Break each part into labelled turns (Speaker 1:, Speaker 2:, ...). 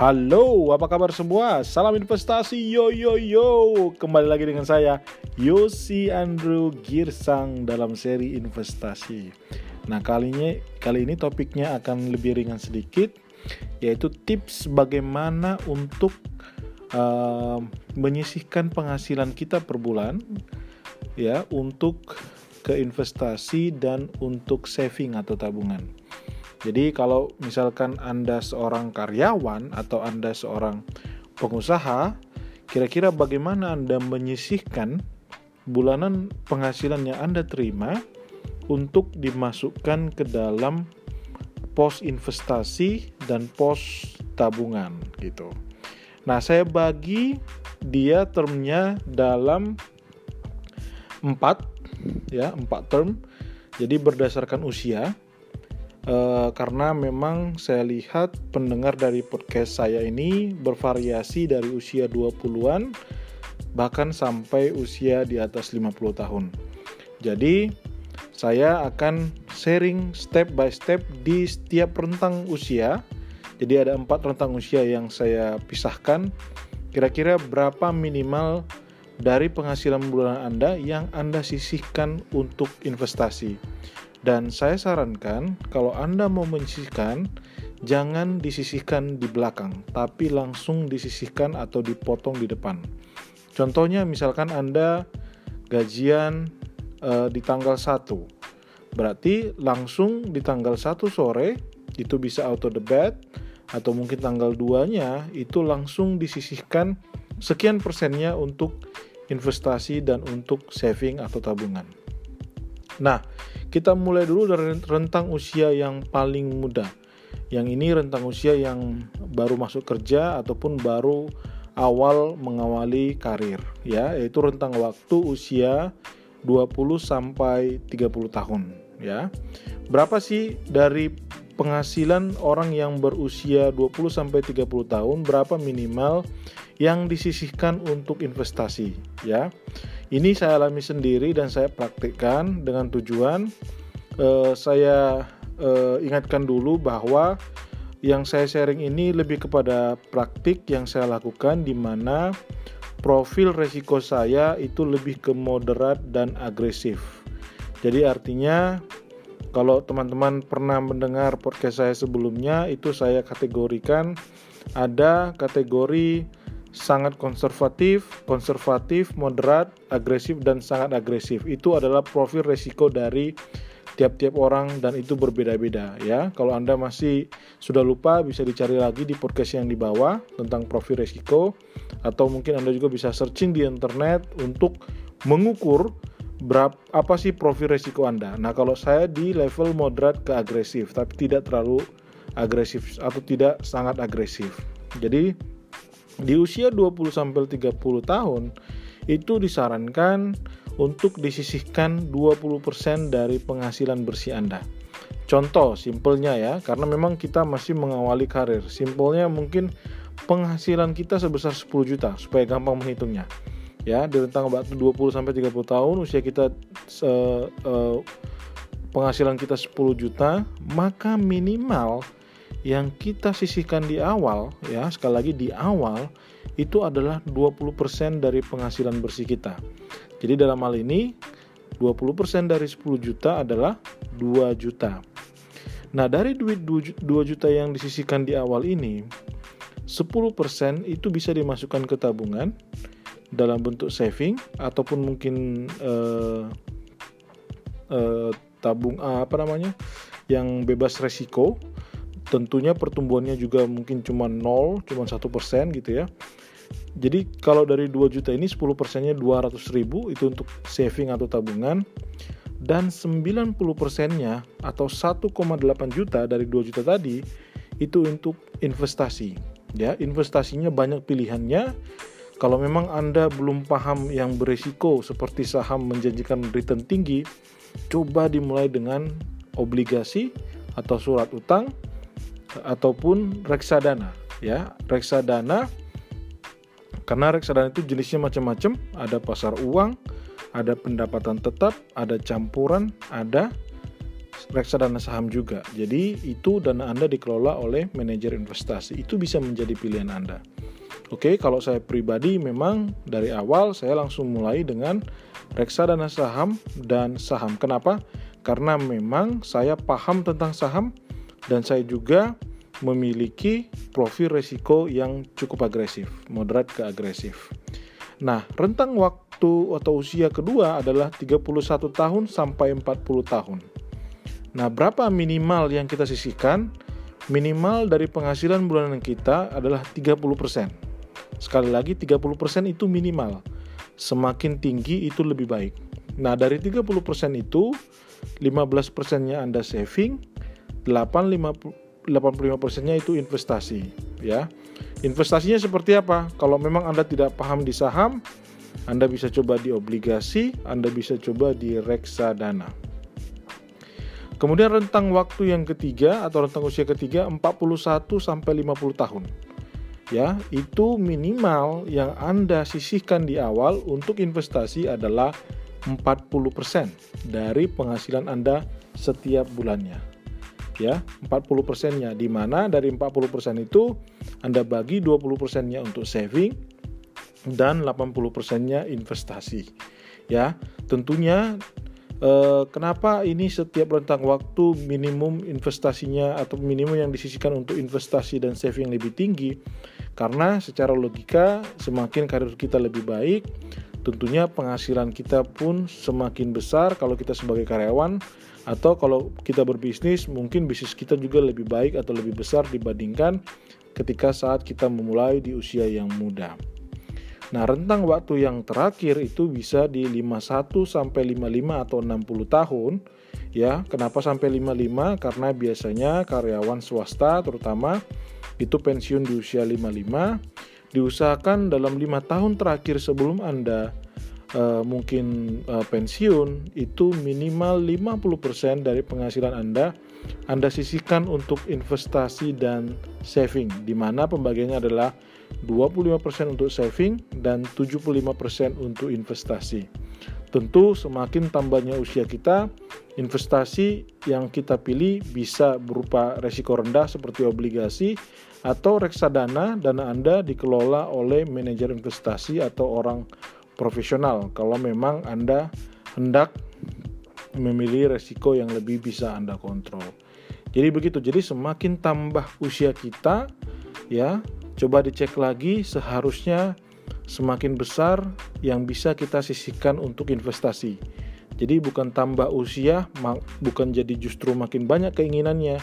Speaker 1: Halo, apa kabar semua? Salam investasi, yo yo yo. Kembali lagi dengan saya, Yosi Andrew Girsang dalam seri investasi. Nah, kali ini kali ini topiknya akan lebih ringan sedikit, yaitu tips bagaimana untuk uh, menyisihkan penghasilan kita per bulan, ya, untuk ke investasi dan untuk saving atau tabungan. Jadi kalau misalkan Anda seorang karyawan atau Anda seorang pengusaha, kira-kira bagaimana Anda menyisihkan bulanan penghasilan yang Anda terima untuk dimasukkan ke dalam pos investasi dan pos tabungan gitu. Nah, saya bagi dia termnya dalam empat ya, empat term. Jadi berdasarkan usia Uh, karena memang saya lihat pendengar dari podcast saya ini bervariasi dari usia 20-an bahkan sampai usia di atas 50 tahun. Jadi saya akan sharing step by step di setiap rentang usia. Jadi ada empat rentang usia yang saya pisahkan. Kira-kira berapa minimal dari penghasilan bulanan Anda yang Anda sisihkan untuk investasi. Dan saya sarankan kalau Anda mau menyisihkan, jangan disisihkan di belakang, tapi langsung disisihkan atau dipotong di depan. Contohnya misalkan Anda gajian e, di tanggal 1. Berarti langsung di tanggal 1 sore itu bisa auto debit atau mungkin tanggal 2-nya itu langsung disisihkan sekian persennya untuk investasi dan untuk saving atau tabungan. Nah, kita mulai dulu dari rentang usia yang paling muda. Yang ini rentang usia yang baru masuk kerja ataupun baru awal mengawali karir ya, yaitu rentang waktu usia 20 sampai 30 tahun ya. Berapa sih dari penghasilan orang yang berusia 20 sampai 30 tahun berapa minimal yang disisihkan untuk investasi ya. Ini saya alami sendiri dan saya praktikkan dengan tujuan uh, saya uh, ingatkan dulu bahwa yang saya sharing ini lebih kepada praktik yang saya lakukan di mana profil resiko saya itu lebih ke moderat dan agresif. Jadi artinya kalau teman-teman pernah mendengar podcast saya sebelumnya itu saya kategorikan ada kategori sangat konservatif, konservatif, moderat, agresif dan sangat agresif. Itu adalah profil resiko dari tiap-tiap orang dan itu berbeda-beda ya. Kalau Anda masih sudah lupa bisa dicari lagi di podcast yang di bawah tentang profil resiko atau mungkin Anda juga bisa searching di internet untuk mengukur berapa apa sih profil resiko Anda. Nah, kalau saya di level moderat ke agresif tapi tidak terlalu agresif atau tidak sangat agresif. Jadi di usia 20 sampai 30 tahun itu disarankan untuk disisihkan 20% dari penghasilan bersih Anda. Contoh simpelnya ya, karena memang kita masih mengawali karir. Simpelnya mungkin penghasilan kita sebesar 10 juta supaya gampang menghitungnya. Ya, di rentang waktu 20 sampai 30 tahun usia kita uh, uh, penghasilan kita 10 juta, maka minimal yang kita sisihkan di awal ya sekali lagi di awal itu adalah 20% dari penghasilan bersih kita. Jadi dalam hal ini 20% dari 10 juta adalah 2 juta. Nah, dari duit 2 juta yang disisihkan di awal ini 10% itu bisa dimasukkan ke tabungan dalam bentuk saving ataupun mungkin uh, uh, tabung apa namanya yang bebas resiko tentunya pertumbuhannya juga mungkin cuma 0, cuma satu persen gitu ya. Jadi kalau dari 2 juta ini 10 persennya 200 ribu itu untuk saving atau tabungan dan 90 persennya atau 1,8 juta dari 2 juta tadi itu untuk investasi. Ya, investasinya banyak pilihannya. Kalau memang Anda belum paham yang berisiko seperti saham menjanjikan return tinggi, coba dimulai dengan obligasi atau surat utang ataupun reksadana ya reksadana karena reksadana itu jenisnya macam-macam ada pasar uang ada pendapatan tetap ada campuran ada reksadana saham juga. Jadi itu dana Anda dikelola oleh manajer investasi. Itu bisa menjadi pilihan Anda. Oke, kalau saya pribadi memang dari awal saya langsung mulai dengan reksadana saham dan saham. Kenapa? Karena memang saya paham tentang saham dan saya juga memiliki profil resiko yang cukup agresif, moderat ke agresif. Nah, rentang waktu atau usia kedua adalah 31 tahun sampai 40 tahun. Nah, berapa minimal yang kita sisihkan? Minimal dari penghasilan bulanan kita adalah 30%. Sekali lagi 30% itu minimal. Semakin tinggi itu lebih baik. Nah, dari 30% itu 15%-nya Anda saving, 85%-nya itu investasi, ya. Investasinya seperti apa? Kalau memang Anda tidak paham di saham, Anda bisa coba di obligasi, Anda bisa coba di reksadana. Kemudian rentang waktu yang ketiga atau rentang usia ketiga 41 sampai 50 tahun. Ya, itu minimal yang Anda sisihkan di awal untuk investasi adalah 40% dari penghasilan Anda setiap bulannya. Ya, 40%-nya di mana dari 40% itu Anda bagi 20%-nya untuk saving dan 80%-nya investasi. Ya, tentunya Eh, kenapa ini setiap rentang waktu minimum investasinya atau minimum yang disisihkan untuk investasi dan saving lebih tinggi? Karena secara logika semakin karir kita lebih baik, tentunya penghasilan kita pun semakin besar kalau kita sebagai karyawan atau kalau kita berbisnis mungkin bisnis kita juga lebih baik atau lebih besar dibandingkan ketika saat kita memulai di usia yang muda. Nah, rentang waktu yang terakhir itu bisa di 51 sampai 55 atau 60 tahun. Ya, kenapa sampai 55? Karena biasanya karyawan swasta terutama itu pensiun di usia 55 diusahakan dalam lima tahun terakhir sebelum Anda uh, mungkin uh, pensiun itu minimal 50% dari penghasilan Anda Anda sisihkan untuk investasi dan saving di mana pembagiannya adalah 25% untuk saving dan 75% untuk investasi. Tentu semakin tambahnya usia kita, investasi yang kita pilih bisa berupa resiko rendah seperti obligasi atau reksadana dana Anda dikelola oleh manajer investasi atau orang profesional kalau memang Anda hendak memilih resiko yang lebih bisa Anda kontrol. Jadi begitu. Jadi semakin tambah usia kita ya, Coba dicek lagi seharusnya semakin besar yang bisa kita sisihkan untuk investasi. Jadi bukan tambah usia, bukan jadi justru makin banyak keinginannya.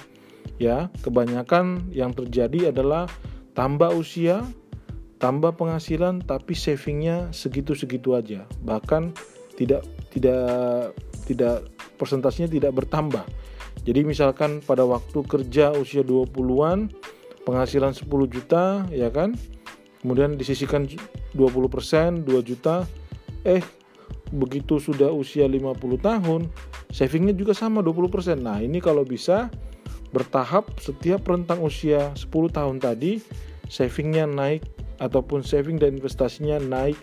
Speaker 1: Ya, kebanyakan yang terjadi adalah tambah usia, tambah penghasilan tapi savingnya segitu-segitu aja. Bahkan tidak tidak tidak persentasenya tidak bertambah. Jadi misalkan pada waktu kerja usia 20-an penghasilan 10 juta ya kan kemudian disisihkan 20% 2 juta. Eh begitu sudah usia 50 tahun savingnya juga sama 20% nah ini kalau bisa bertahap setiap rentang usia 10 tahun tadi savingnya naik ataupun saving dan investasinya naik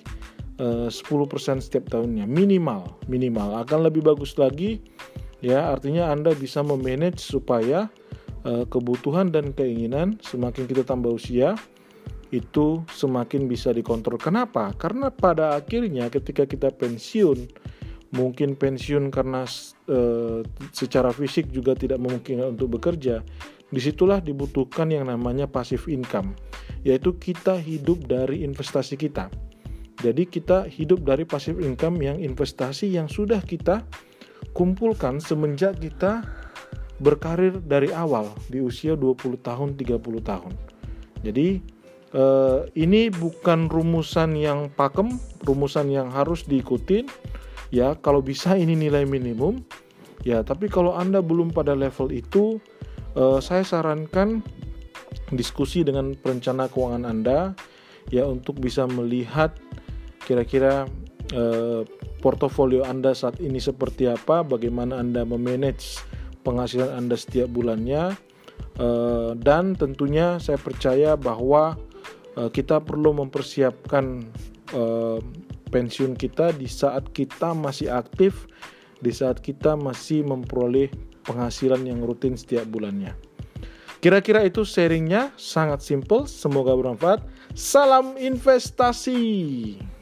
Speaker 1: eh, 10% setiap tahunnya. Minimal minimal. Akan lebih bagus lagi ya. Artinya Anda bisa memanage supaya Eh, kebutuhan dan keinginan semakin kita tambah usia itu semakin bisa dikontrol. Kenapa? Karena pada akhirnya ketika kita pensiun, mungkin pensiun karena e, secara fisik juga tidak memungkinkan untuk bekerja, di situlah dibutuhkan yang namanya passive income, yaitu kita hidup dari investasi kita. Jadi kita hidup dari passive income yang investasi yang sudah kita kumpulkan semenjak kita berkarir dari awal di usia 20 tahun 30 tahun. Jadi eh, ini bukan rumusan yang pakem, rumusan yang harus diikutin. Ya kalau bisa ini nilai minimum. Ya tapi kalau Anda belum pada level itu eh, saya sarankan diskusi dengan perencana keuangan Anda ya untuk bisa melihat kira-kira eh, portofolio Anda saat ini seperti apa, bagaimana Anda memanage penghasilan Anda setiap bulannya. Eh, dan tentunya saya percaya bahwa eh, kita perlu mempersiapkan eh, pensiun kita di saat kita masih aktif, di saat kita masih memperoleh penghasilan yang rutin setiap bulannya. Kira-kira itu sharingnya sangat simple, semoga bermanfaat. Salam investasi.